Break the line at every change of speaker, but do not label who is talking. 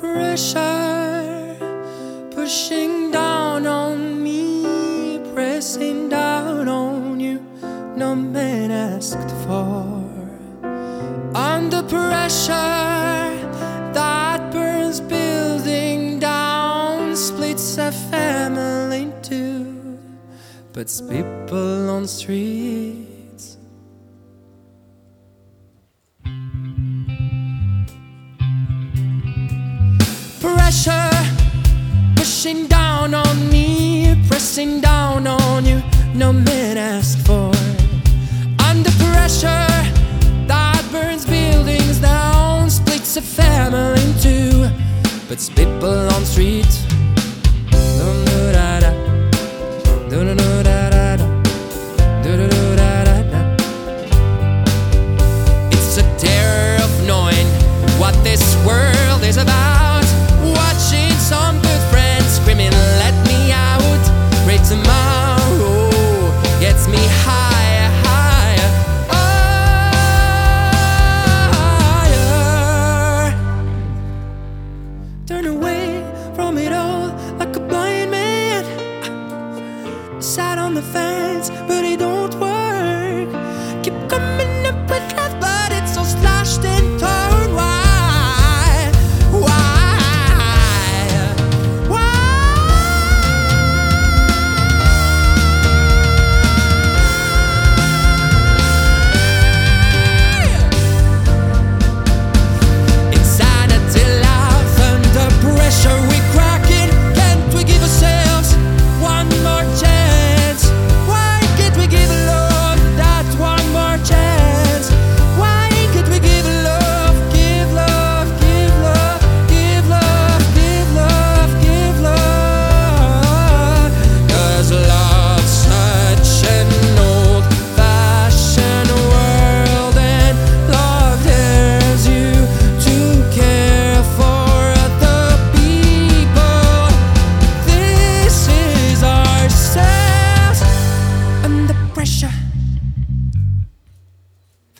pressure pushing down on me, pressing down on you. No man asked for. Under pressure that burns building down, splits a family in two, puts people on street. pressure pushing down on me, pressing down on you. No man asked for under pressure that burns buildings down, splits a family in two, but people on street.